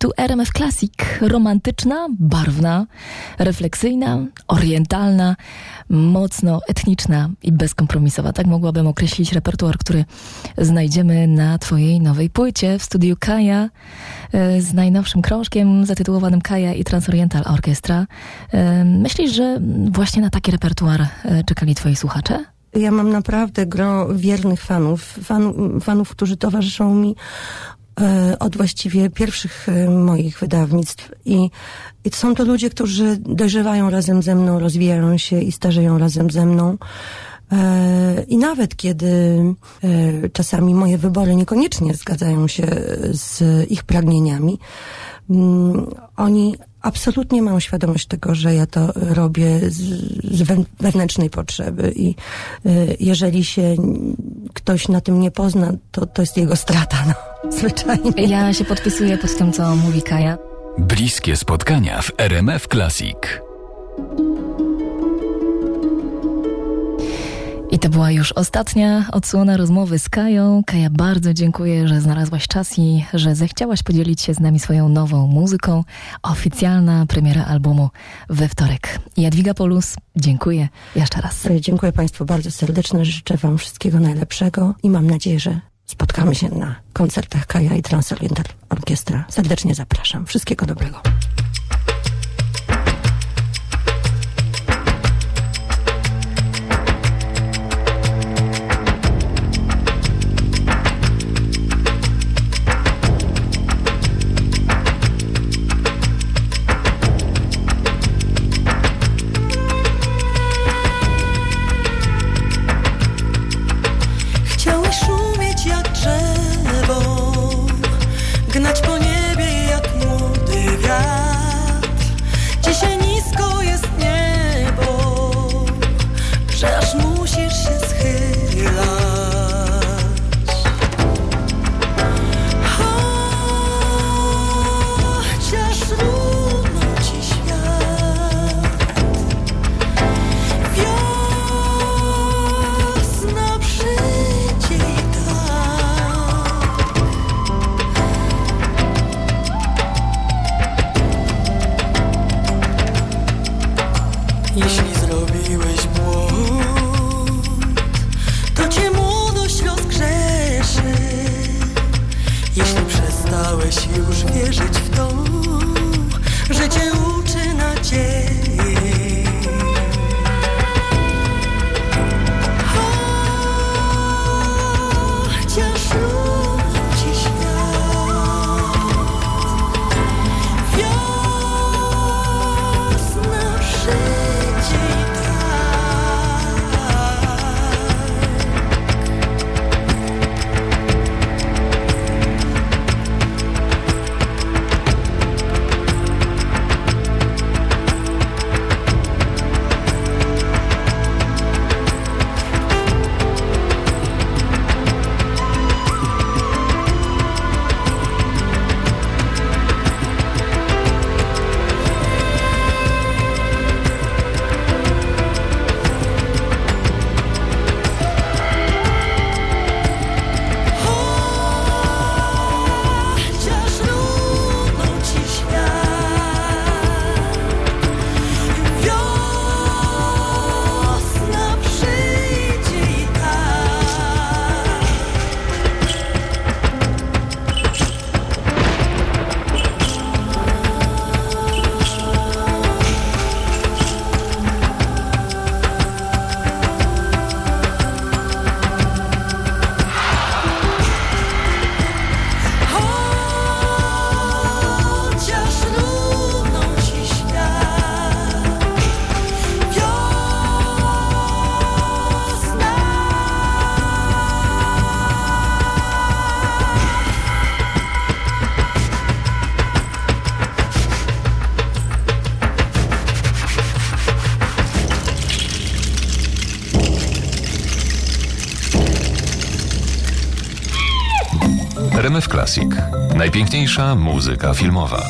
Tu RMF Classic. Romantyczna, barwna, refleksyjna, orientalna, mocno etniczna i bezkompromisowa. Tak mogłabym określić repertuar, który znajdziemy na Twojej nowej płycie w studiu Kaja e, z najnowszym krążkiem zatytułowanym Kaja i Transoriental Orchestra. E, myślisz, że właśnie na taki repertuar e, czekali Twoi słuchacze? Ja mam naprawdę gro wiernych fanów, fan, fanów, którzy towarzyszą mi od właściwie pierwszych e, moich wydawnictw. I, i są to ludzie, którzy dojrzewają razem ze mną, rozwijają się i starzeją razem ze mną. E, I nawet kiedy czasami moje wybory niekoniecznie zgadzają się z ich pragnieniami, mm, oni absolutnie mam świadomość tego, że ja to robię z, wewnętrznej potrzeby. I jeżeli się ktoś na tym nie pozna, to to jest jego strata, no, zwyczajnie. Ja się podpisuję pod tym, co mówi Kaja. Bliskie spotkania w RMF Classic. I to była już ostatnia odsłona rozmowy z Kają. Kaja, bardzo dziękuję, że znalazłaś czas i że zechciałaś podzielić się z nami swoją nową muzyką. Oficjalna premiera albumu we wtorek. Jadwiga Polus, dziękuję jeszcze raz. Dziękuję Państwu bardzo serdecznie. Życzę Wam wszystkiego najlepszego i mam nadzieję, że spotkamy się na koncertach Kaja i Transoriental Orkiestra. Serdecznie zapraszam. Wszystkiego dobrego. Jeśli zrobiłeś błąd To cię młodość rozgrzeszy. Jeśli przestałeś już wierzyć w to Że cię uczy nadzieję RMF Classic. Najpiękniejsza muzyka filmowa.